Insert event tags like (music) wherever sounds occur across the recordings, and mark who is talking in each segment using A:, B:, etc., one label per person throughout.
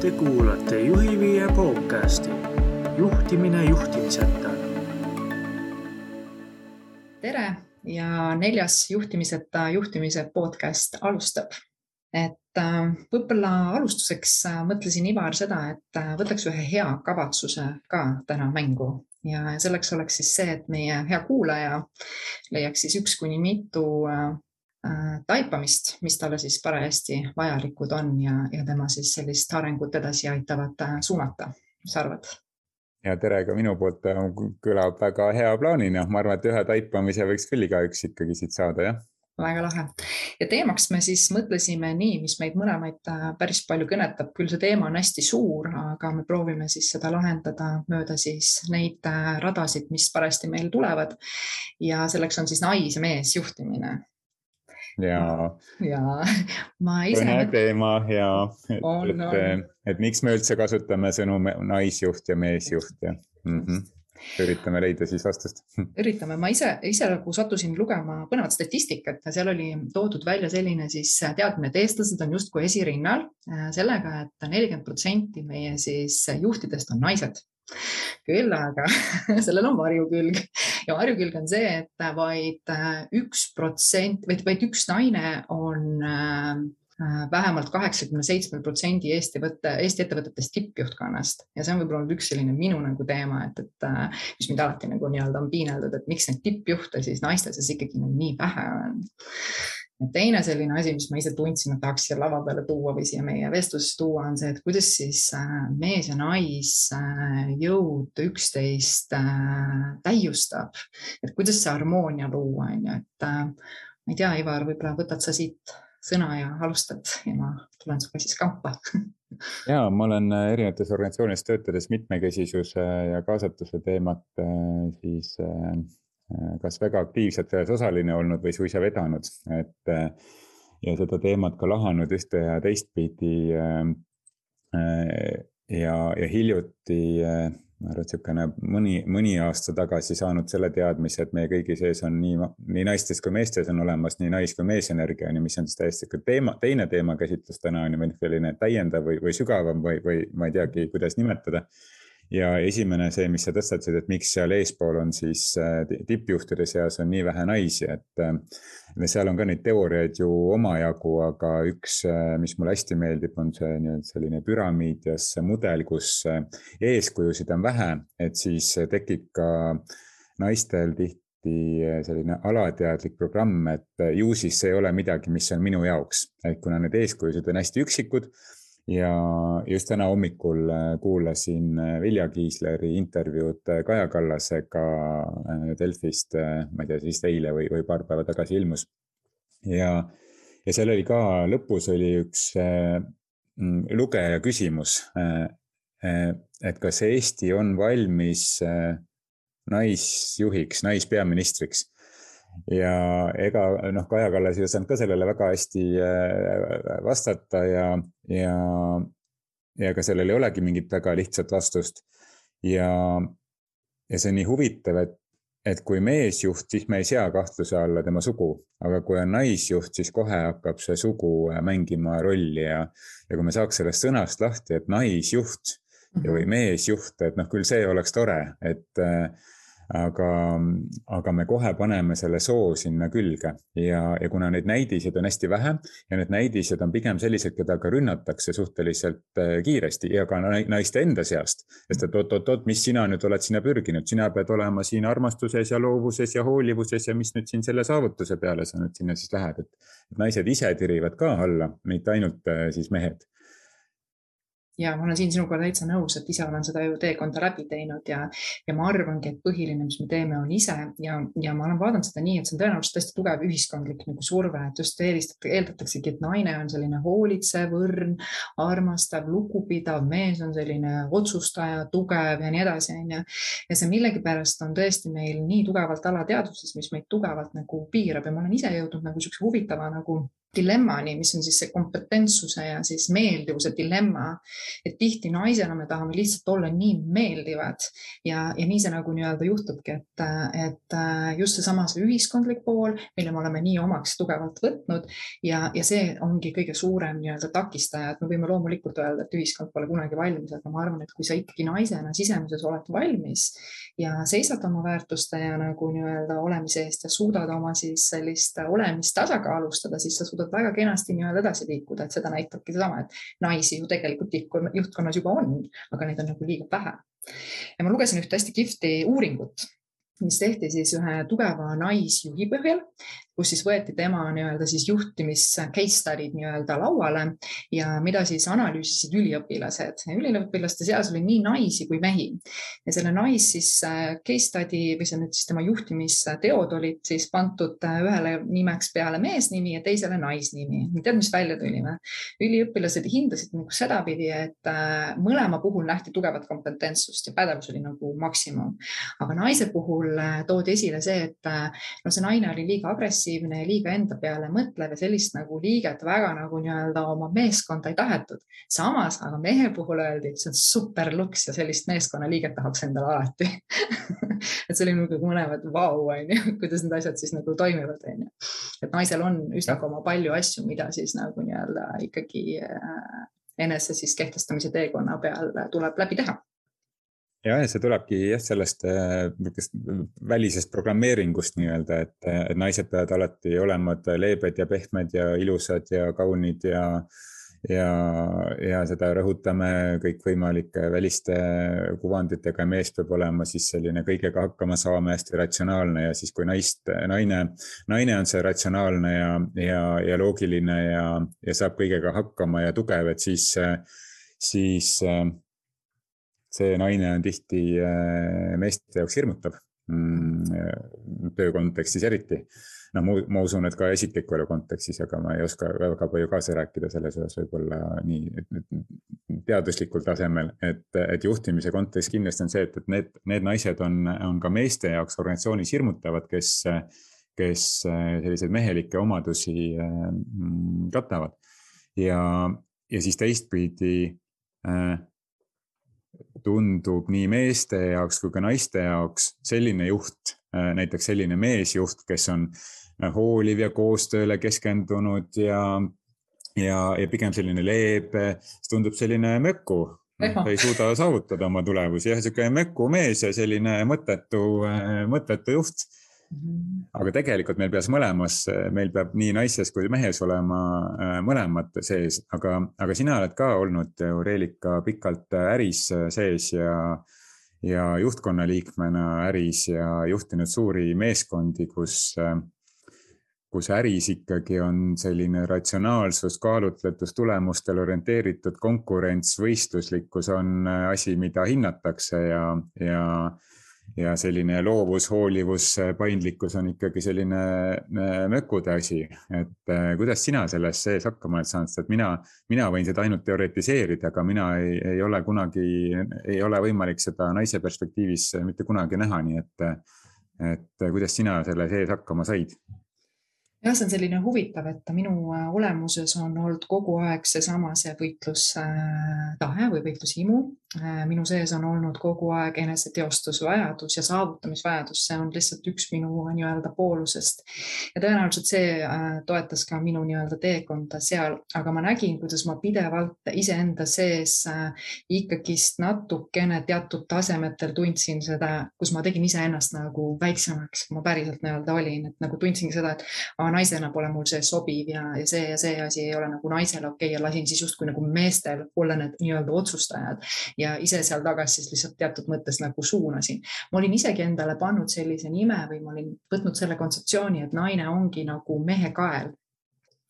A: Te kuulate Juhiviie podcasti juhtimine juhtimiseta.
B: tere ja neljas juhtimiseta juhtimise podcast alustab. et äh, võib-olla alustuseks äh, mõtlesin Ivar seda, et äh, võtaks ühe hea kavatsuse ka täna mängu ja selleks oleks siis see, et meie hea kuulaja leiaks siis üks kuni mitu taipamist, mis talle siis parajasti vajalikud on ja, ja tema siis sellist arengut edasi aitavad suunata. mis sa arvad?
C: ja tere ka minu poolt, kõlab väga hea plaanina, ma arvan, et ühe taipamise võiks küll igaüks ikkagi siit saada, jah
B: väga lahe ja teemaks me siis mõtlesime nii, mis meid mõlemaid äh, päris palju kõnetab, küll see teema on hästi suur, aga me proovime siis seda lahendada mööda siis neid äh, radasid, mis parajasti meil tulevad. ja selleks on siis nais ja mees juhtimine
C: ja.
B: ja (laughs) ma ise.
C: põnev teema ja et, et, et miks me üldse kasutame sõnu naisjuht ja meesjuht ja mm. -hmm üritame leida siis vastust. (laughs)
B: üritame, ma ise, ise nagu sattusin lugema põnevat statistikat ja seal oli toodud välja selline siis teadmine, et eestlased on justkui esirinnal äh, sellega et, et nelikümmend protsenti meie siis juhtidest on naised küll aga (laughs) sellel on varjukülg ja varjukülg on see, et vaid äh, üks protsent, vaid, vaid üks naine on äh, Äh, vähemalt kaheksakümne seitsmel protsendi Eesti võtte, Eesti ettevõtetest tippjuhtkonnast ja see on võib-olla olnud üks selline minu nagu teema, et, et mis mind alati nagu nii-öelda on piineldud, et miks neid tippjuhte siis naiste seas ikkagi nagu nii vähe on. Teine selline asi, mis ma ise tundsin, et tahaks siia lava peale tuua või siia meie vestlusse tuua, on see, et kuidas siis äh, mees ja naisjõud üksteist täiustab, et kuidas see harmoonia luua, on ju, et ma ei tea, Ivar, võib-olla võtad sa siit sõna ja alustad ja ma tulen sinuga siis kampa. (laughs)
C: Ja ma olen äh, erinevates organisatsioonides töötades mitmekesisuse ja kaasatuse teemat äh, siis äh, kas väga aktiivselt selles osaline olnud või suisa vedanud, et ja seda teemat ka lahanud ühte ja teistpidi. ja, ja hiljuti ma arvan, et niisugune mõni, mõni aasta tagasi saanud selle teadmise, et meie kõigi sees on nii, nii naistes kui meestes on olemas nii nais- kui meesenergia, on ju, mis on siis täiesti teema, teine teemakäsitlus täna on ju, või selline täiendav või, või sügavam või, või ma ei teagi, kuidas nimetada ja esimene see, mis sa tõstatasid, et miks seal eespool on siis äh, tippjuhtide seas on nii vähe naisi, et äh, seal on ka neid teooriaid ju omajagu, aga üks, äh, mis mulle hästi meeldib, on see nii-öelda selline püramiid ja see mudel, kus eeskujusid on vähe, et siis tekib ka naistel tihti selline alateadlik programm, et ju siis see ei ole midagi, mis on minu jaoks, et kuna need eeskujusid on hästi üksikud ja just täna hommikul äh, kuulasin äh, Vilja Kiisleri intervjuud äh, Kaja Kallasega Delfist, ma ei tea, siis eile või, või paar päeva tagasi ilmus. ja, ja seal oli ka, lõpus oli üks mm, lugeja küsimus, et kas Eesti on valmis naisjuhiks, naispeaministriks ja ega noh, Kaja Kallas ei osanud ka sellele väga hästi äh, vastata ja, ja, ja ega sellel ei olegi mingit väga lihtsat vastust. ja, ja see on nii huvitav, et, et kui meesjuht, siis me ei sea kahtluse alla tema sugu, aga kui on naisjuht, siis kohe hakkab see sugu äh, mängima rolli ja, ja kui me saaks sellest sõnast lahti, et naisjuht või mhm. meesjuht, et noh, küll see oleks tore, et äh, aga, aga me kohe paneme selle soo sinna külge. Ja, ja kuna neid näidiseid on hästi vähe ja need näidised on pigem sellised, keda ka rünnatakse suhteliselt äh, kiiresti ja ka naiste enda seast. sest et oot-oot-oot, mis sina nüüd oled sinna pürginud, sina pead olema siin armastuses ja loovuses ja hoolivuses ja mis nüüd siin selle saavutuse peale sa nüüd sinna siis lähed, et naised ise tirivad ka alla, mitte ainult äh, siis mehed
B: ja ma olen siin sinuga täitsa nõus, et ise olen seda ju teekonda läbi teinud ja, ja ma arvangi, et põhiline, mis me teeme, on ise ja, ja ma olen vaadanud seda nii, et see on tõenäoliselt hästi tugev ühiskondlik nagu surve, et just eelistatakse, eeldataksegi, et naine on selline hoolitsev, õrn, armastav, lugupidav, mees on selline otsustaja, tugev ja nii edasi, on ju. ja see millegipärast on tõesti meil nii tugevalt alateadvuses, mis meid tugevalt nagu piirab ja ma olen ise jõudnud nagu siukse huvitava nagu dilemmani, mis on siis see kompetentsuse ja siis meeldivuse dilemma. et tihti naisena me tahame lihtsalt olla nii meeldivad ja, ja nii see nagu nii-öelda juhtubki, et, et just seesama see ühiskondlik pool, mille me oleme nii omaks tugevalt võtnud ja, ja see ongi kõige suurem nii-öelda takistaja, et me võime loomulikult öelda, et ühiskond pole kunagi valmis, aga ma arvan, et kui sa ikkagi naisena sisemises oled valmis ja seisad oma väärtuste ja nagu nii-öelda olemise eest ja suudad oma siis sellist olemist tasakaalustada, siis sa suudad suudad väga kenasti nii-öelda edasi liikuda, et seda näitabki seesama, et naisi ju tegelikult juhtkonnas juba on, aga neid on nagu liiga vähe. ja ma lugesin ühte hästi kihvti uuringut, mis tehti siis ühe tugeva naisjuhi põhjal, kus siis võeti tema nii-öelda siis juhtimis case study'd nii-öelda lauale ja mida siis analüüsisid üliõpilased. üliõpilaste seas oli nii naisi kui mehi ja selle nais siis äh, case study või see nüüd siis tema juhtimisteod olid siis pandud äh, ühele nimeks peale meesnimi ja teisele naisnimi. tead, mis välja tuli või? üliõpilased hindasid nagu sedapidi, et äh, mõlema puhul nähti tugevat kompetentsust ja pädevus oli nagu maksimum, aga naise puhul toodi esile see, et no see naine oli liiga agressiivne agressiivne ja liiga enda peale mõtlev ja sellist nagu liiget väga nagu nii-öelda oma meeskonda ei tahetud. samas aga mehe puhul öeldi, see on super luks ja sellist meeskonnaliiget tahaks endale alati (laughs) et see oli nagu mõlemad vau, onju, kuidas need asjad siis nagu toimivad, onju. et naisel on üsna oma palju asju, mida siis nagu nii-öelda ikkagi äh, enese siis kehtestamise teekonna peal tuleb läbi teha
C: ja, ja see tulebki jah, sellest äh, niisugust välisest programmeeringust nii-öelda, et, et naised peavad alati olema leebed ja pehmed ja ilusad ja kaunid ja ja, ja seda rõhutame kõikvõimalike väliste kuvanditega, mees peab olema siis selline kõigega hakkama saama, hästi ratsionaalne ja siis, kui naist, naine, naine on see ratsionaalne ja, ja, ja loogiline ja, ja saab kõigega hakkama ja tugev, et siis, siis see naine on tihti äh, meeste jaoks hirmutav mm, töö kontekstis eriti. no ma, ma usun, et ka isikliku elu kontekstis, aga ma ei oska väga palju kaasa rääkida selles osas võib-olla nii teaduslikul tasemel, et, et juhtimise kontekst kindlasti on see, et, et need, need naised on, on ka meeste jaoks organisatsioonis hirmutavad, kes, kes selliseid mehelikke omadusi mm, katavad. ja, ja siis teistpidi äh, tundub nii meeste jaoks kui ka naiste jaoks selline juht, äh, näiteks selline meesjuht, kes on äh, hooliv ja koostööle keskendunud ja, ja, ja pigem selline leebe, siis tundub selline möku. ta ei suuda saavutada oma tulemusi, jah, sihuke möku mees ja selline mõttetu, äh, mõttetu juht. Aga tegelikult meil peaks mõlemas, meil peab nii naises kui mehes olema äh, mõlemad sees, aga, aga sina oled ka olnud ju Reelika pikalt äris sees ja, ja juhtkonna liikmena äris ja juhtinud suuri meeskondi, kus, kus äris ikkagi on selline ratsionaalsus, kaalutletus, tulemustele orienteeritud konkurents, võistluslikkus on asi, mida hinnatakse ja, ja ja selline loovus, hoolivus, paindlikkus on ikkagi selline äh, mökude asi, et äh, kuidas sina selles sees hakkama oled saanud, sest mina, mina võin seda ainult teoritiseerida, aga mina ei, ei ole kunagi, ei ole võimalik seda naise perspektiivis mitte kunagi näha, nii et, et kuidas sina selle sees hakkama said?
B: jah, see on selline huvitav, et minu äh, olemuses on olnud kogu aeg seesama see võitlustahe või võitlushimu minu sees on olnud kogu aeg eneseteostusvajadus ja saavutamisvajadus, see on lihtsalt üks minu nii-öelda poolusest. ja tõenäoliselt see äh, toetas ka minu nii-öelda teekonda seal, aga ma nägin, kuidas ma pidevalt iseenda sees äh, ikkagist natukene teatud tasemetel tundsin seda, kus ma tegin iseennast nagu väiksemaks, kui ma päriselt nii-öelda olin, et nagu tundsingi seda, et aa, naisena pole mul see sobiv ja, ja see ja see asi ei ole nagu naisele okei. Okay, ja lasin siis justkui nagu meestel olla need nii-öelda otsustajad ja ise seal tagas siis lihtsalt teatud mõttes nagu suunasin. ma olin isegi endale pannud sellise nime või ma olin võtnud selle kontseptsiooni, et naine ongi nagu mehe kael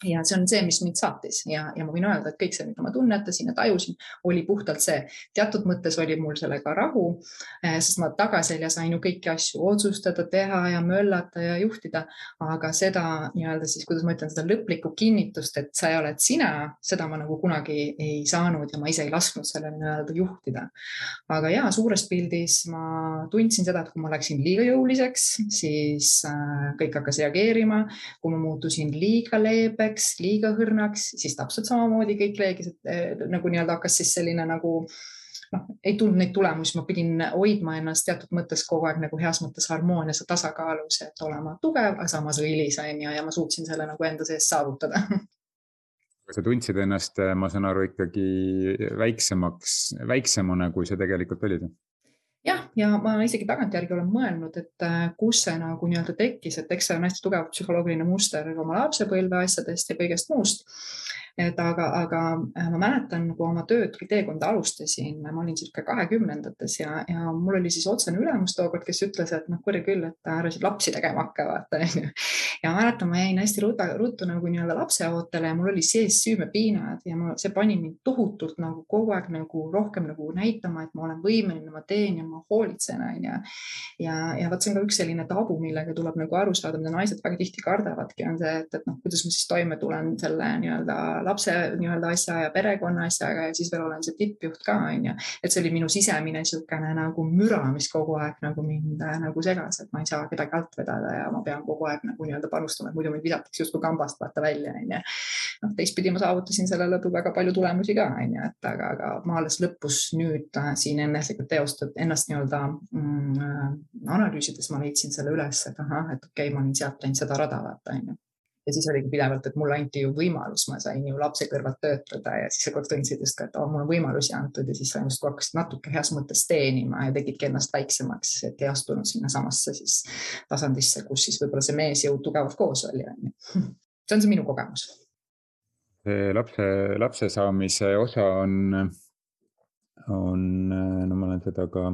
B: ja see on see, mis mind saatis ja, ja ma võin öelda, et kõik see, mida ma tunnetasin ja tajusin, oli puhtalt see. teatud mõttes oli mul sellega rahu, eh, sest ma tagaselja sain ju kõiki asju otsustada, teha ja möllata ja juhtida. aga seda nii-öelda siis, kuidas ma ütlen, seda lõplikku kinnitust, et sa oled sina, seda ma nagu kunagi ei saanud ja ma ise ei lasknud sellele nii-öelda juhtida. aga ja suures pildis ma tundsin seda, et kui ma läksin liiga jõuliseks, siis äh, kõik hakkas reageerima. kui ma muutusin liiga leebeks, läks liiga õrnaks, siis täpselt samamoodi kõik leegis, et eh, nagu nii-öelda hakkas siis selline nagu noh, ei tulnud neid tulemusi, ma pidin hoidma ennast teatud mõttes kogu aeg nagu heas mõttes harmoonias ja tasakaalus, et olema tugev, aga samas õilis on ju, ja ma suutsin selle nagu enda sees saavutada
C: sa tundsid ennast, ma saan aru, ikkagi väiksemaks, väiksemana, kui sa tegelikult olid?
B: jah, ja ma isegi tagantjärgi olen mõelnud, et äh, kus see nagu nii-öelda tekkis, et eks see on hästi tugev psühholoogiline muster oma lapsepõlve asjadest ja kõigest muust et aga, aga äh, ma mäletan, kui oma tööd või teekonda alustasin, ma olin circa kahekümnendates ja, ja mul oli siis otsene ülemus tookord, kes ütles, et noh, kurja küll, et ära siin lapsi tegema hakka, vaata (laughs) onju. ja ma mäletan, ma jäin hästi ruttu, ruttu nagu nii-öelda lapseootele ja mul oli sees süümepiinad ja ma, see pani mind tohutult nagu kogu aeg nagu rohkem nagu näitama, et ma olen võimeline, ma teen ja ma hoolitsen onju. ja, ja vot see on ka üks selline tabu, millega tuleb nagu aru saada, mida naised väga tihti kardavadki, on see, et, et noh, kuidas ma siis toime tulen selle nii-öelda lapse nii-öelda asja ja perekonna asjaga ja siis veel olen see tippjuht ka onju. et see oli minu sisemine niisugune nagu müra, mis kogu aeg nagu mind äh, nagu segas, et ma ei saa kedagi alt vedada ja ma pean kogu aeg nagu nii-öelda panustama, et muidu mind visatakse justkui kambast vaata välja onju. noh, teistpidi ma saavutasin selle lõbu väga palju tulemusi ka onju, et aga, aga ma alles lõpus nüüd äh, siin enesega teostada ennast nii-öelda mm, äh, analüüsides ma leidsin selle üles, et ahah, et okei okay,, ma olin sealt läinud seda rada vaata onju ja siis oligi pidevalt, et mulle anti ju võimalus, ma sain ju lapse kõrvalt töötada ja siis sa kord tundsid just ka, et oh, mul on võimalusi antud ja siis sa justkui hakkasid natuke heas mõttes teenima ja tegidki ennast väiksemaks, et ei astunud sinnasamasse siis tasandisse, kus siis võib-olla see meesjõud tugevalt koos oli, on ju. see on see minu kogemus.
C: see lapse, lapse saamise osa on, on, no ma olen seda ka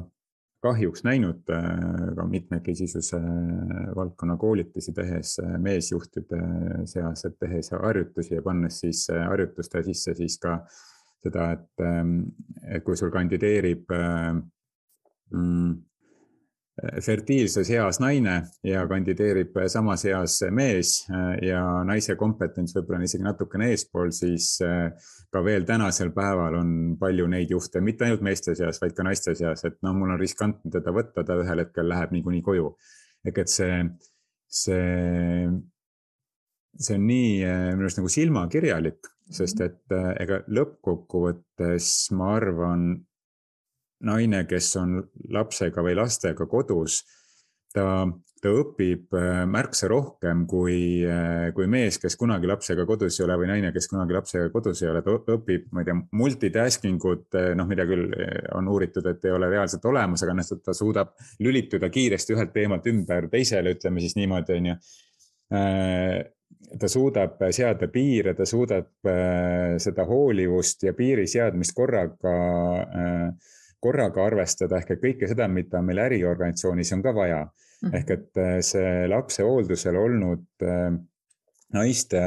C: kahjuks näinud äh, ka mitmekesisuse valdkonna koolitusi tehes äh, meesjuhtide seas, et tehes harjutusi ja pannes siis äh, harjutuste sisse siis ka seda, et, ähm, et kui sul kandideerib mm, fertiilses eas naine ja kandideerib samas eas mees äh, ja naise kompetents võib-olla on isegi natukene eespool, siis äh, ka veel tänasel päeval on palju neid juhte, mitte ainult meeste seas, vaid ka naiste seas, et noh, mul on riskantne teda võtta, ta ühel hetkel läheb niikuinii koju. ehk et see, see, see on nii äh, minu arust nagu silmakirjalik, sest et ega lõppkokkuvõttes ma arvan, naine, kes on lapsega või lastega kodus, ta, ta õpib äh, märksa rohkem kui, äh, kui mees, kes kunagi lapsega kodus ei ole või naine, kes kunagi lapsega kodus ei ole, ta õpib, ma ei tea, multitasking ut, äh, noh, mida küll on uuritud, et ei ole reaalselt olemas, aga noh, ta suudab lülituda kiiresti ühelt teemalt ümber teisele, ütleme siis niimoodi, on ju. Ta suudab seada piire, ta suudab seda hoolivust ja piiri seadmist korraga äh, korraga arvestada ehk et kõike seda, mida meil äriorganisatsioonis on ka vaja mm. -hmm. ehk et äh, see lapse hooldusel olnud äh, naiste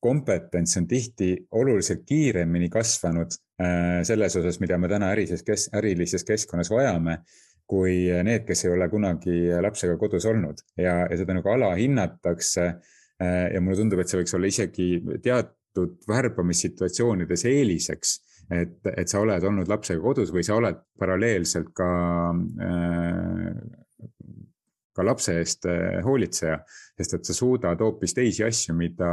C: kompetents on tihti oluliselt kiiremini kasvanud äh, selles osas, mida me täna ärises kes-, ärilises keskkonnas vajame, kui need, kes ei ole kunagi lapsega kodus olnud ja, ja seda nagu alahinnatakse. ja mulle tundub, et see võiks olla isegi teatud värbamissituatsioonides eeliseks et, et sa oled olnud lapsega kodus või sa oled paralleelselt ka äh, ka lapse eest äh, hoolitseja, sest et sa suudad hoopis teisi asju, mida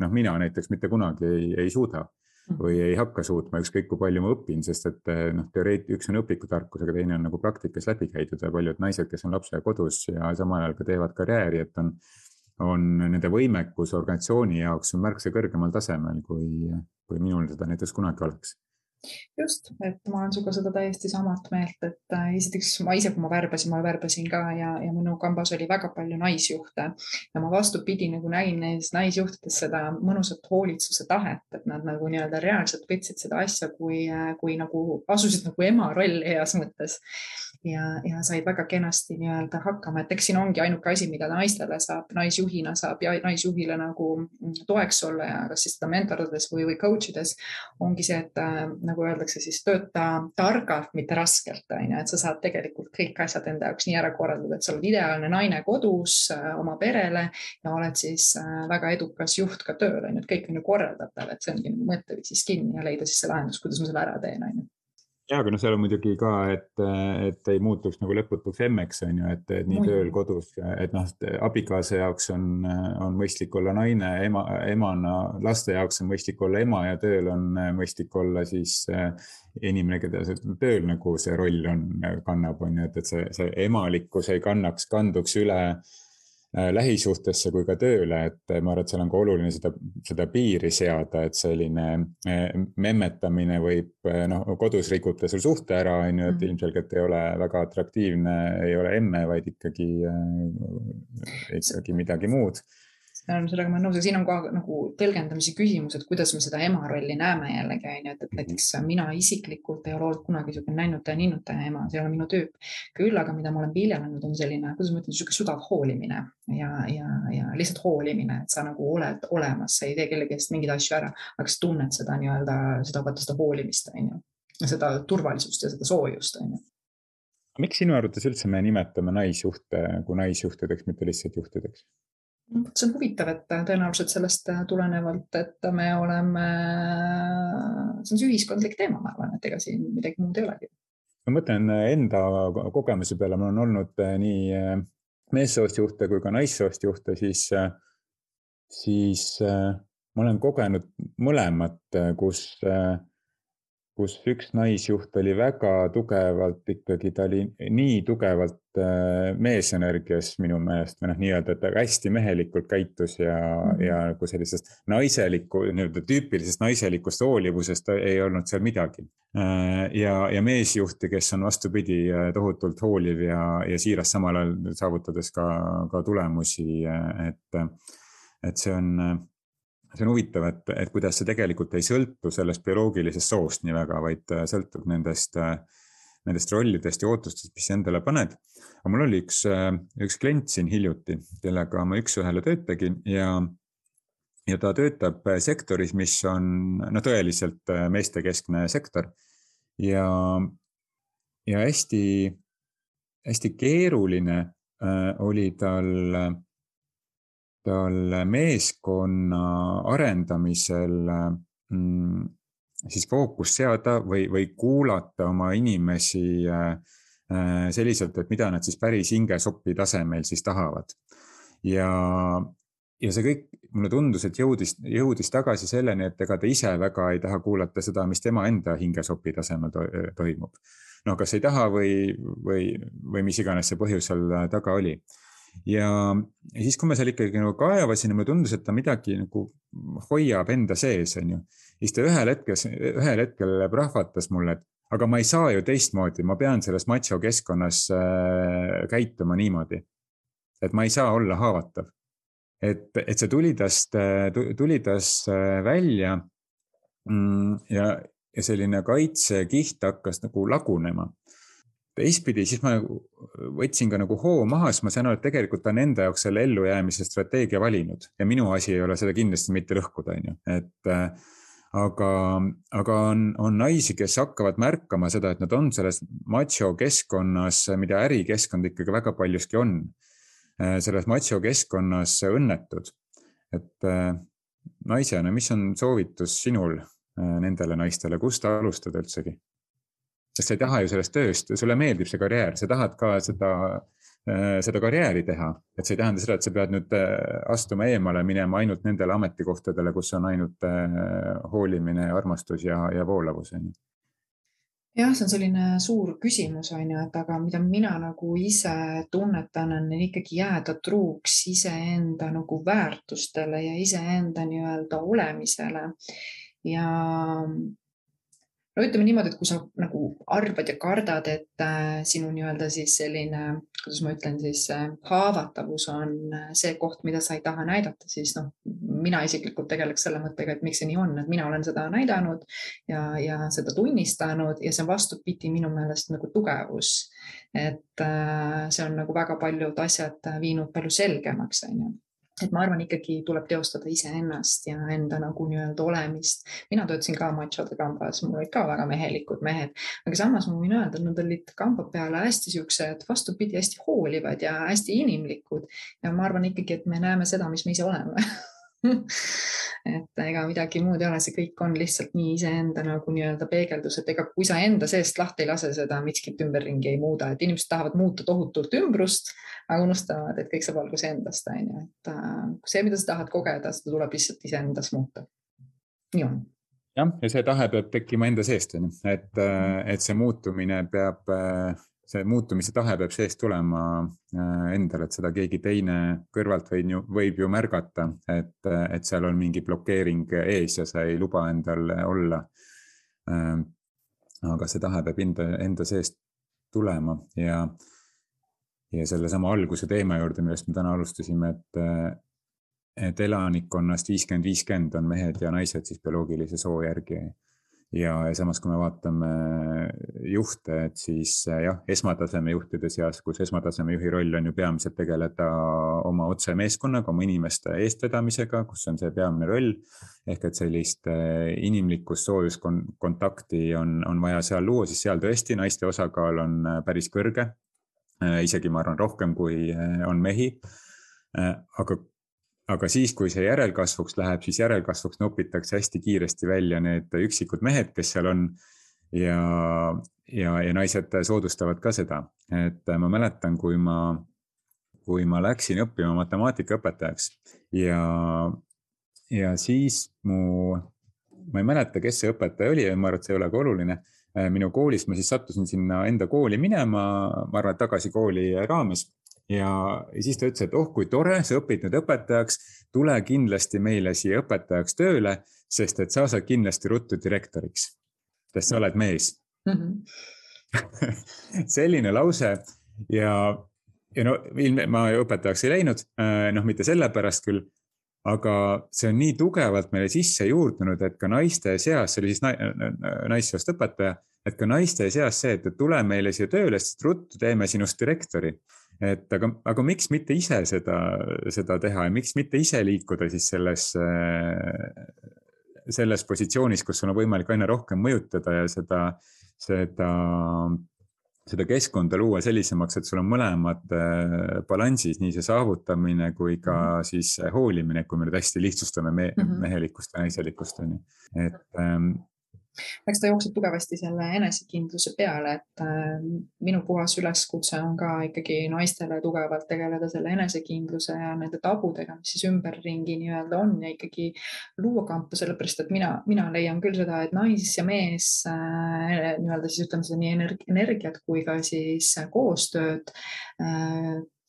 C: noh, mina näiteks mitte kunagi ei, ei suuda või ei hakka suutma, ükskõik kui palju ma õpin, sest et äh, noh, teoreet-, üks on õpikutarkus, aga teine on nagu praktikas läbi käidud ja paljud naised, kes on lapsega kodus ja samal ajal ka teevad karjääri, et on, on nende võimekus organisatsiooni jaoks on märksa kõrgemal tasemel, kui, kui minul seda näiteks kunagi oleks
B: just, et ma olen sinuga seda täiesti samat meelt, et äh, esiteks ma ise, kui ma värbasin, ma värbasin ka ja, ja minu kambas oli väga palju naisjuhte. Ja ma vastupidi nagu näin neis naisjuhtides seda mõnusat hoolitsuse tahet, et nad nagu nii-öelda reaalselt võtsid seda asja kui, äh, kui nagu asusid nagu ema rolli heas mõttes. Ja, ja said väga kenasti nii-öelda hakkama, et eks siin ongi ainuke asi, mida naistele saab, naisjuhina saab ja naisjuhile nagu toeks olla ja kas siis seda mentordades või, või coach ides ongi see, et äh, nagu öeldakse, siis tööta targalt, mitte raskelt, on ju, et sa saad tegelikult kõik asjad enda jaoks nii ära korraldada, et sa oled ideaalne naine kodus äh, oma perele ja oled siis äh, väga edukas juht ka tööl, on ju, et kõik on ju korraldatav, et see ongi nagu mõtteviisis kinni ja leida siis see lahendus, kuidas ma selle ära teen, on ju
C: ja, aga noh, seal on muidugi ka, et, et ei muutuks nagu lõputuks emmeks, on ju, et, nii Muidu. tööl, kodus, et noh, abikaasa jaoks on, on mõistlik olla naine, ema, emana, laste jaoks on mõistlik olla ema ja tööl on mõistlik olla siis eh, inimene, keda tööl nagu see roll on, kannab, on ju, et, et see, see emalikkus ei kannaks, kanduks üle lähisuhtesse kui ka tööle, et ma arvan, et seal on ka oluline seda, seda piiri seada, et selline äh, memmetamine võib äh, noh, kodus rikuta sul suhte ära, on ju, et mhm. ilmselgelt ei ole väga atraktiivne, ei ole emme, vaid ikkagi, ikkagi midagi muud
B: sellega ma olen nõus, aga siin on ka nagu tõlgendamise küsimus, et kuidas me seda ema rolli näeme jällegi on ju, et, et näiteks mina isiklikult ei ole olnud kunagi niisugune nännutaja-ninnutaja ema, see ei ole minu tüüp. küll aga, mida ma olen viljelenud, on selline, kuidas ma ütlen, niisugune sügav hoolimine ja, ja, ja lihtsalt hoolimine, et sa nagu oled olemas, sa ei tee kellegi eest mingeid asju ära, aga sa tunned seda nii-öelda, seda, vaata seda hoolimist on ju, seda turvalisust ja seda soojust on ju
C: miks sinu arvates üldse me nimetame naisjuhte nagu naisjuhtideks, mitte lihtsalt juhtideks?
B: See on huvitav, et tõenäoliselt sellest tulenevalt, et me oleme, see on see ühiskondlik teema, ma arvan, et ega siin midagi muud ei olegi.
C: ma mõtlen enda kogemuse peale, mul on olnud eh, nii meessoost juhte kui ka naissoost juhte, siis, siis ma olen kogenud mõlemat, kus kus üks naisjuht oli väga tugevalt ikkagi, ta oli nii tugevalt äh, meesenergias minu meelest või noh, nii-öelda, ta hästi mehelikult käitus ja mm, -hmm. ja nagu sellisest naiselikku, nii-öelda tüüpilisest naiselikust hoolivusest ei olnud seal midagi. Äh, ja, ja meesjuhti, kes on vastupidi, äh, tohutult hooliv ja, ja siiras samal ajal saavutades ka, ka tulemusi, et, et see on see on huvitav, et, et kuidas see tegelikult ei sõltu sellest bioloogilisest soost nii väga, vaid sõltub nendest, äh, nendest rollidest ja ootustest, mis endale paned. aga mul oli üks, äh, üks klient siin hiljuti, kellega ma üks-ühele tööd tegin ja, ja ta töötab sektoris, mis on no tõeliselt meestekeskne sektor ja, ja hästi, hästi keeruline oli tal tal meeskonna arendamisel mm, siis fookust seada või, või kuulata oma inimesi äh, äh, selliselt, et mida nad siis päris hingesopi tasemel siis tahavad. ja, ja see kõik mulle tundus, et jõudis, jõudis tagasi selleni, et ega ta ise väga ei taha kuulata seda, mis tema enda hingesopi tasemel to toimub. no kas ei taha või, või, või mis iganes see põhjus seal taga oli ja siis, kui ma seal ikkagi nagu kaevasin ja mulle tundus, et ta midagi nagu hoiab enda sees, on ju. Siis ta ühel hetkel, ühel hetkel prahvatas mulle, et aga ma ei saa ju teistmoodi, ma pean selles macho keskkonnas äh, käituma niimoodi. et ma ei saa olla haavatav. et, et see tuli tast, tuli tast äh, välja mm,. ja, ja selline kaitsekiht hakkas nagu lagunema teistpidi, siis ma nagu võtsin ka nagu hoo maha, sest ma saan aru, et tegelikult ta on enda jaoks selle ellujäämise strateegia valinud ja minu asi ei ole seda kindlasti mitte lõhkuda, on ju, et äh, aga, aga on, on naisi, kes hakkavad märkama seda, et nad on selles macho keskkonnas, mida ärikeskkond ikkagi väga paljuski on, äh, selles macho keskkonnas õnnetud. et äh, naisena, mis on soovitus sinul nendele naistele, kust alustada üldsegi? sest sa ei taha ju sellest tööst, sulle meeldib see karjäär, sa tahad ka seda, äh, seda karjääri teha. et see ei tähenda seda, et sa pead nüüd äh, astuma eemale, minema ainult nendele ametikohtadele, kus on ainult äh, hoolimine, armastus ja, ja voolavus, on ju
B: jah, see on selline suur küsimus, on ju, et aga mida mina nagu ise tunnetan, on ikkagi jääda truuks iseenda nagu väärtustele ja iseenda nii-öelda olemisele. ja no ütleme niimoodi, et kui sa nagu arvad ja kardad, et äh, sinu nii-öelda siis selline, kuidas ma ütlen siis äh, haavatavus on äh, see koht, mida sa ei taha näidata, siis noh, mina isiklikult tegeleks selle mõttega, et miks see nii on, et mina olen seda näidanud ja, ja seda tunnistanud ja see on vastupidi minu meelest nagu tugevus. et see on nagu väga paljud asjad viinud palju selgemaks, on ju et ma arvan, ikkagi tuleb teostada iseennast ja enda nagu nii-öelda olemist. mina töötasin ka machode kambas, mul olid ka väga mehelikud mehed, aga samas ma võin öelda, et nad olid kamba peale hästi siuksed, vastupidi, hästi hoolivad ja hästi inimlikud. ja ma arvan ikkagi, et me näeme seda, mis me ise oleme (laughs) (laughs) et ega midagi muud ei ole, see kõik on lihtsalt nii iseenda nagu nii-öelda peegeldus, et ega kui sa enda seest lahti ei lase seda, miskit ümberringi ei muuda, et inimesed tahavad muuta tohutult ümbrust, aga unustavad, et kõik saab alguse endast, on ju, et äh, see, mida sa tahad kogeda, seda tuleb lihtsalt iseendas muuta. nii on.
C: Jah, ja see tahe peab tekkima enda seest, on ju, et, äh, et see muutumine peab äh, see muutumise tahe peab seest tulema äh, endal, et seda keegi teine kõrvalt võib ju, võib ju märgata, et, et seal on mingi blokeering ees ja sa ei luba endal olla. Ähm, aga see tahe peab enda, enda seest tulema ja, ja sellesama alguse teema juurde, millest me täna alustasime, et, et elanikkonnast viiskümmend, viiskümmend on mehed ja naised siis bioloogilise soo järgi ja, ja samas, kui me vaatame juhte, et siis äh, jah, esmataseme juhtide seas, kus esmataseme juhi roll on ju peamiselt tegeleda oma otsemeeskonnaga, oma inimeste eestvedamisega, kus on see peamine roll. ehk et sellist äh, inimlikust soojuskontakti on, on vaja seal luua, siis seal tõesti naiste osakaal on äh, päris kõrge. isegi ma arvan rohkem, kui on mehi. aga aga siis, kui see järelkasvuks läheb, siis järelkasvuks nopitakse hästi kiiresti välja need üksikud mehed, kes seal on. ja, ja, ja naised soodustavad ka seda, et ma mäletan, kui ma, kui ma läksin õppima matemaatikaõpetajaks ja, ja siis mu, ma ei mäleta, kes see õpetaja oli ma arvan, et see ei ole ka oluline minu koolist ma siis sattusin sinna enda kooli minema, ma arvan, et tagasi kooli raames ja, siis ta ütles, et oh, kui tore, sa õpid nüüd õpetajaks, tule kindlasti meile siia õpetajaks tööle, sest et sa saad kindlasti ruttu direktoriks, sest sa oled mees mm. -hmm. (laughs) selline lause ja, ja no ilmselt ma õpetajaks ei läinud, äh, noh, mitte sellepärast küll aga see on nii tugevalt meile sisse juurdunud, et ka naiste seas, see oli siis naissoost õpetaja, et ka naiste seas see, et tule meile siia tööle, sest ruttu teeme sinust direktori et aga, aga miks mitte ise seda, seda teha ja miks mitte ise liikuda siis selles, selles positsioonis, kus sul on võimalik aina rohkem mõjutada ja seda, seda, seda keskkonda luua sellisemaks, et sul on mõlemad äh, balansis, nii see saavutamine kui ka -hmm. siis hoolimine, kui me nüüd hästi lihtsustame me, mm -hmm. mehelikkust ja naiselikkust on ju, et ähm,
B: eks ta jookseb tugevasti selle enesekindluse peale, et äh, minu puhas üleskutse on ka ikkagi naistele tugevalt tegeleda selle enesekindluse ja nende tabudega, mis siis ümberringi nii-öelda on ja ikkagi luua kampa, sellepärast et mina, mina leian küll seda, et nais ja mees äh, nii-öelda siis ütleme seda nii energiat kui ka siis koostööd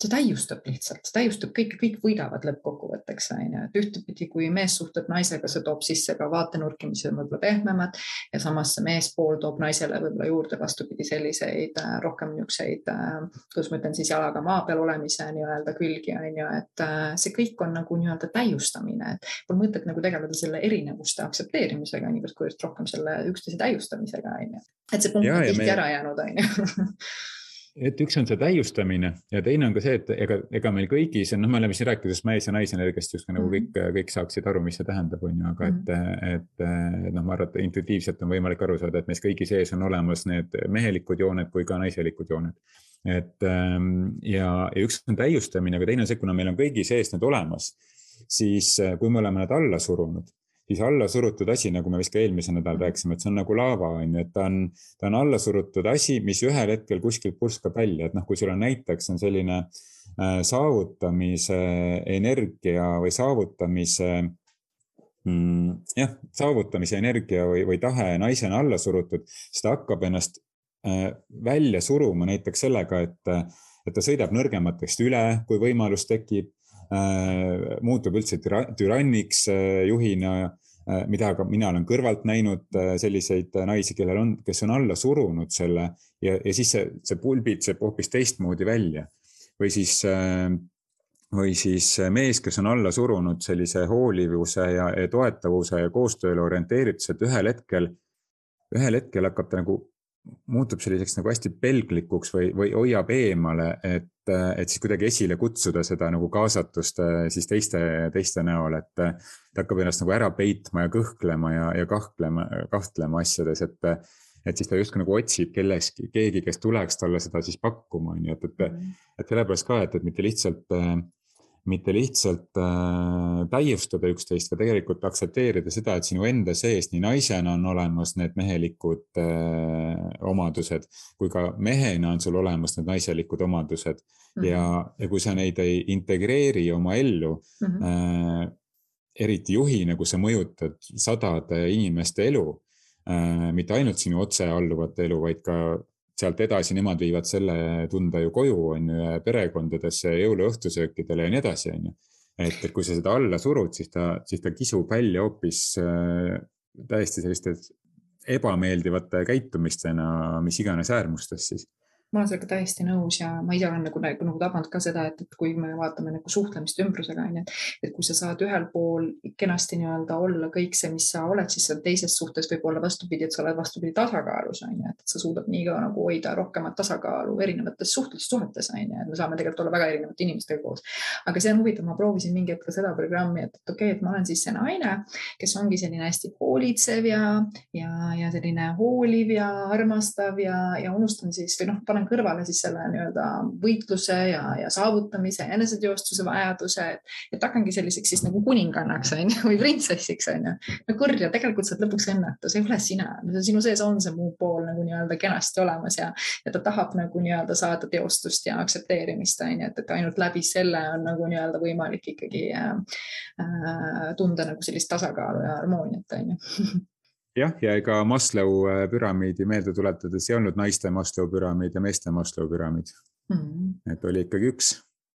B: see täiustab lihtsalt, see täiustab kõike, kõik võidavad lõppkokkuvõtteks on ju, et ühtepidi, kui mees suhtleb naisega, see toob sisse ka vaatenurki, mis on võib-olla pehmemad ja samas see meespool toob naisele võib-olla juurde vastupidi selliseid äh, rohkem niisuguseid, äh, kuidas ma ütlen siis jalaga maa peal olemise nii-öelda külgi on ju, et äh, see kõik on nagu nii-öelda täiustamine, et pole mõtet nagu tegeleda selle erinevuste aktsepteerimisega, niivõrd kuivõrd rohkem selle üksteise täiustamisega on ju, et see punkt on tihti me... ära jäänud on ju (laughs)
C: et üks on see täiustamine ja teine on ka see, et ega, ega meil kõigis, noh, me oleme siin rääkides mees ja naisenergiast justkui nagu kõik, mhm. kõik saaksid aru, mis see tähendab, on ju, aga et, mhm. et, noh, ma arvan, et intuitiivselt on võimalik aru saada, et meis kõigi sees on olemas need mehelikud jooned kui ka naiselikud jooned. et ähm, ja, ja üks on täiustamine, aga teine on see, kuna meil on kõigi sees need olemas, siis kui me oleme nad alla surunud siis alla surutud asi, nagu me vist ka eelmisel nädalal mhm. rääkisime, et see on nagu laava on ju, et ta on, ta on alla surutud asi, mis ühel hetkel kuskilt purskab välja, et noh, kui sul on näiteks on selline äh, saavutamise energia või saavutamise mm, jah, saavutamise energia või, või tahe naisena alla surutud, siis ta hakkab ennast äh, välja suruma näiteks sellega, et, et ta sõidab nõrgematest üle, kui võimalus tekib Äh, muutub üldse türanniks juhina, mida ka mina olen kõrvalt näinud selliseid naisi, kellel on, kes on alla surunud selle ja, ja siis see, see pulbitseb hoopis teistmoodi välja. või siis, või siis mees, kes on alla surunud sellise hoolivuse ja, ja toetavuse ja koostööle orienteerituse, et ühel hetkel, ühel hetkel hakkab ta nagu muutub selliseks nagu hästi pelglikuks või, või hoiab eemale, et, et siis kuidagi esile kutsuda seda nagu kaasatust äh, siis teiste, teiste näol, et ta hakkab ennast nagu ära peitma ja kõhklema ja, ja kahtlema, kahtlema asjades, et, et siis ta justkui nagu otsib kelleski, keegi, kes tuleks talle seda siis pakkuma, on ju, et, et, mhm. et sellepärast ka, et, et mitte lihtsalt äh, mitte lihtsalt äh, täiustada üksteist, vaid tegelikult aktsepteerida seda, et sinu enda sees nii naisena on olemas need mehelikud äh, omadused kui ka mehena on sul olemas need naiselikud omadused mm -hmm. ja, ja kui sa neid ei integreeri oma ellu mm, -hmm. äh, eriti juhina, kui sa mõjutad sadade inimeste elu äh,, mitte ainult sinu otsealluvate elu, vaid ka sealt edasi nemad viivad selle tunda ju koju, on ju, perekondadesse, jõuluõhtusöökidele ja nii edasi, on ju. et, et kui sa seda alla surud, siis ta, siis ta kisub välja hoopis äh, täiesti selliste ebameeldivate käitumistena, mis iganes äärmustes siis
B: ma olen sellega täiesti nõus ja ma ise olen nagu, nagu, nagu tabanud ka seda, et, et kui me vaatame nagu suhtlemist ümbrusega on ju, et, kui sa saad ühel pool kenasti nii-öelda olla kõik see, mis sa oled, siis teises suhtes võib olla vastupidi, et sa oled vastupidi tasakaalus on ju, et sa suudad nii ka nagu hoida rohkemat tasakaalu erinevates suhtlussuhetes on ju, et me saame tegelikult olla väga erinevate inimestega koos. aga see on huvitav, ma proovisin mingi hetk ka seda programmi, et, et okei okay,, et ma olen siis see naine, kes ongi selline hästi hoolitsev ja, ja, ja selline hooliv ja armastav ja, ja unustan siis või noh, panen panen kõrvale siis selle nii-öelda võitluse ja, ja saavutamise, eneseteostuse vajaduse, et hakkangi selliseks siis nagu kuningannaks on ju või printsessiks on ju. no kurja, tegelikult sa oled lõpuks õnnetu, see ei ole sina, sinu sees on see muu pool nagu nii-öelda kenasti olemas ja, ja ta tahab nagu nii-öelda saada teostust ja aktsepteerimist on ju, et, et ainult läbi selle on nagu nii-öelda võimalik ikkagi äh, äh, tunda nagu sellist tasakaalu ja harmooniat on ju (laughs)
C: jah, ja ega Maslow äh, püramiidi meelde tuletades ei olnud naiste Maslow püramiid ja meeste Maslow püramiid mm. -hmm. et oli ikkagi üks,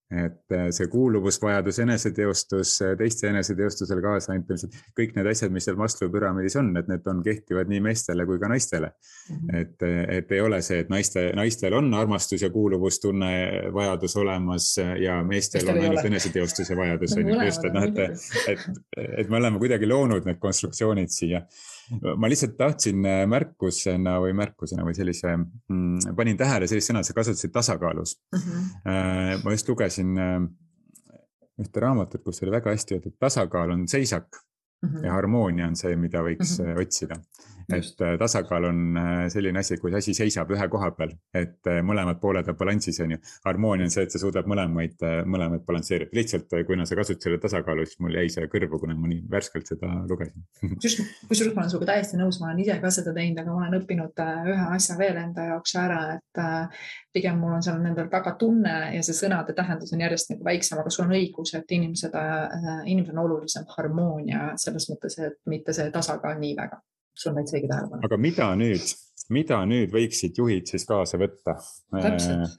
C: et äh, see kuuluvusvajadus, eneseteostus, äh, teiste eneseteostusele kaasaaitamised, kõik need asjad, mis seal Maslow püramiidis on, et need on, kehtivad nii meestele kui ka naistele mm. -hmm. et, et ei ole see, et naiste, naistel on armastus ja kuuluvustunne, vajadus olemas ja meestel on ainult eneseteostuse vajadus on ju, just, et noh, et, et, et me oleme kuidagi loonud need konstruktsioonid siia ma lihtsalt tahtsin äh, märkusena või märkusena või sellise mm,, panin tähele sellist sõna, sa kasutasid tasakaalus mm. -hmm. ma just lugesin äh, ühte raamatut, kus oli väga hästi öeldud, tasakaal on seisak mm -hmm. ja harmoonia on see, mida võiks mm -hmm. otsida et äh, tasakaal on äh, selline asi, kui asi seisab ühe koha peal, et äh, mõlemad pooled on balansis, on ju. harmoonia on see, et sa suudad mõlemaid, mõlemaid balansseerida, lihtsalt kuna sa kasutasid selle tasakaalu, siis mul jäi see kõrvu, kuna ma nii värskelt seda lugesin. (laughs)
B: kusjuures ma olen sinuga täiesti nõus, ma olen ise ka seda teinud, aga ma olen õppinud ühe asja veel enda jaoks ära, et pigem mul on seal nendel taga tunne ja see sõnade tähendus on järjest nagu väiksem, aga sul on õigus, et inimesed, inimesel on olulisem harmoonia selles mõttes, et mitte see tasakaal nii väga sul on täitsa õige tähelepanu.
C: aga mida nüüd, mida nüüd võiksid juhid siis kaasa võtta?
B: täpselt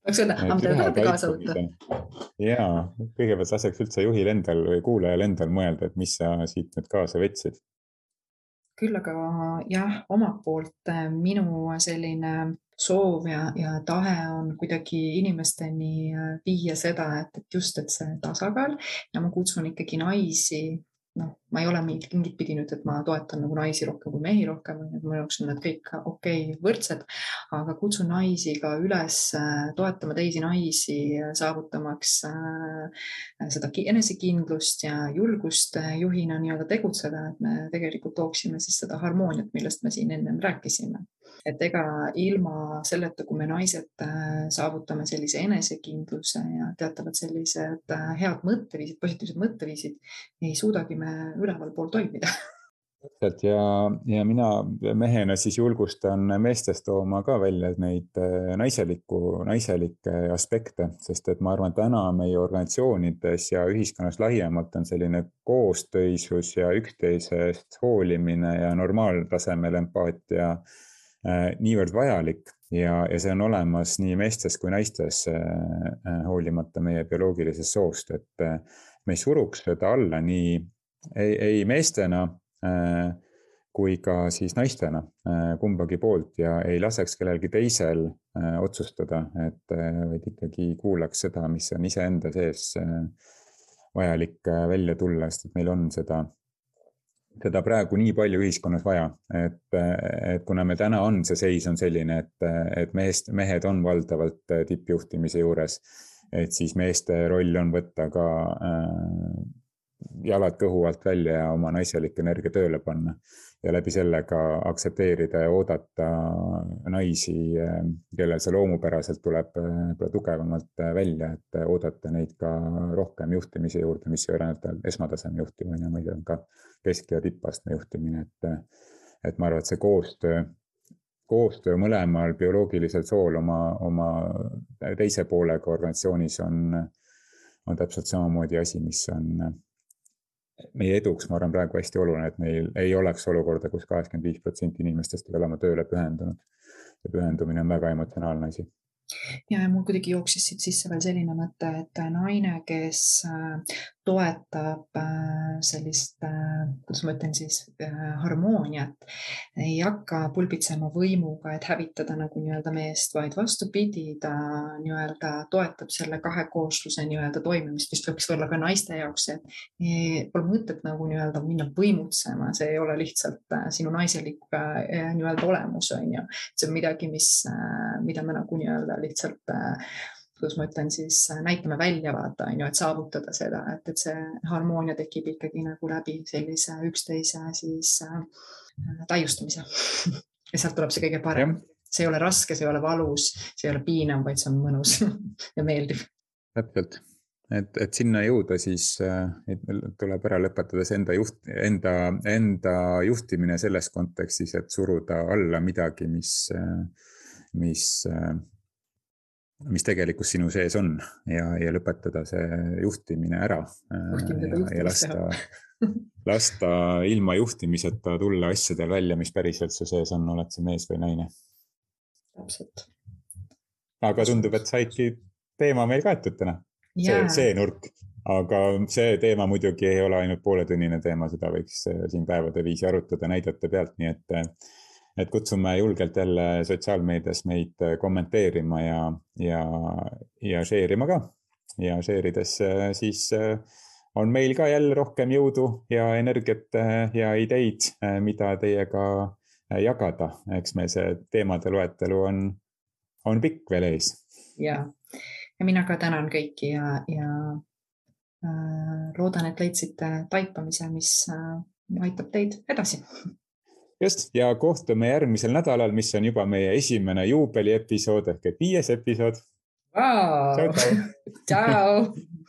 B: tahaks öelda, aga mida te tahate kaasa võtta?
C: ja, kõigepealt laseks üldse juhil endal või kuulajal endal mõelda, et mis sa siit nüüd kaasa võtsid.
B: küll aga jah, omalt poolt äh, minu selline soov ja, ja tahe on kuidagi inimesteni äh, viia seda, et, et just, et see tasakaal ja ma kutsun ikkagi naisi noh, ma ei ole mingit pidi nüüd, et ma toetan nagu naisi rohkem kui mehi rohkem, et minu jaoks on need kõik okei okay,, võrdsed, aga kutsun naisi ka üles äh, toetama teisi naisi, äh, saavutamaks äh, seda enesekindlust ja julgust juhina nii-öelda tegutseda, et me tegelikult tooksime siis seda harmooniat, millest me siin ennem rääkisime et ega ilma selleta, kui me naised äh, saavutame sellise enesekindluse ja teatavad sellised äh, head mõtteviisid, positiivsed mõtteviisid, ei suudagi me ülevalpool toimida.
C: Täpselt ja, ja mina mehena siis julgustan meestest tooma ka välja neid äh, naiselikku, naiselikke aspekte, sest et ma arvan, täna meie organisatsioonides ja ühiskonnas laiemalt on selline koostöisus ja üksteisest hoolimine ja normaaltasemel empaatia niivõrd vajalik ja, ja see on olemas nii meestes kui naistes, äh, äh, hoolimata meie bioloogilisest soost, et me ei suruks seda alla nii ei, ei meestena kui ka siis naistena kumbagi poolt ja ei laseks kellelgi teisel otsustada, et vaid ikkagi kuulaks seda, mis on iseenda sees vajalik välja tulla, sest et meil on seda seda praegu nii palju ühiskonnas vaja, et, et kuna me täna on, see seis on selline, et, et meest, mehed on valdavalt tippjuhtimise juures, et siis meeste roll on võtta ka äh, jalad kõhu alt välja ja oma naiselik energia tööle panna. ja läbi selle ka aktsepteerida ja oodata naisi, kellel see loomupäraselt tuleb võib-olla tugevamalt välja, et oodata neid ka rohkem juhtimise juurde, mis ei ole ainult esmataseme juhtimine, vaid on ka kesk- ja tippastme juhtimine, et, et ma arvan, et see koostöö koostöö mõlemal bioloogilisel sool oma, oma teise poolega organisatsioonis on, on täpselt samamoodi asi, mis on meie eduks, ma arvan, praegu hästi oluline, et meil ei oleks olukorda kus, kus kaheksakümmend viis protsenti inimestest ei ole oma tööle pühendunud. ja pühendumine on väga emotsionaalne asi
B: ja mul kuidagi jooksis siit sisse veel selline mõte, et naine, kes toetab äh, sellist, äh, kuidas ma ütlen siis, harmooniat, ei hakka pulbitsema võimuga, et hävitada nagu nii-öelda meest, vaid vastupidi, ta nii-öelda toetab selle kahekoosluse nii-öelda toimimist, mis võiks olla ka naiste jaoks, et pole mõtet nagu nii-öelda minna võimutsema, see ei ole lihtsalt sinu naiselik nii-öelda olemus, on ju. see on midagi, mis, mida me nagu nii-öelda lihtsalt äh, kuidas ma ütlen siis, äh, näitame välja, vaata, on ju, et saavutada seda, et, et see harmoonia tekib ikkagi nagu läbi sellise üksteise siis äh, täiustamise (laughs) ja sealt tuleb see kõige parem. see ei ole raske, see ei ole valus, see ei ole piinav, vaid see on mõnus (laughs) ja meeldiv.
C: täpselt, et, et sinna jõuda, siis et tuleb ära lõpetada see enda juht, enda, enda juhtimine selles kontekstis, et suruda alla midagi, mis, mis mis tegelikult sinu sees on ja, ja lõpetada see juhtimine ära. ja, ja lasta, (laughs) lasta ilma juhtimiseta tulla asjadel välja, mis päriselt su sees on, oled sa mees või naine.
B: täpselt.
C: aga tundub, et saidki teema meil kaetud täna. see, see nurk, aga see teema muidugi ei ole ainult pooletunnine teema, seda võiks siin päevade viisi arutada näidete pealt, nii et et kutsume julgelt jälle sotsiaalmeedias meid äh, kommenteerima ja, ja, ja share ima ka. ja share ides äh, siis äh, on meil ka jälle rohkem jõudu ja energiat ja ideid, mida teiega jagada, eks meil see teemade loetelu on, on pikk veel ees.
B: ja, ja mina ka tänan kõiki ja, ja äh, loodan, et leidsite taipamise, mis äh, aitab teid edasi
C: just ja kohtume järgmisel nädalal, mis on juba meie esimene juubeliepisood ehk et viies episood.
B: Wow.. tšau. (laughs)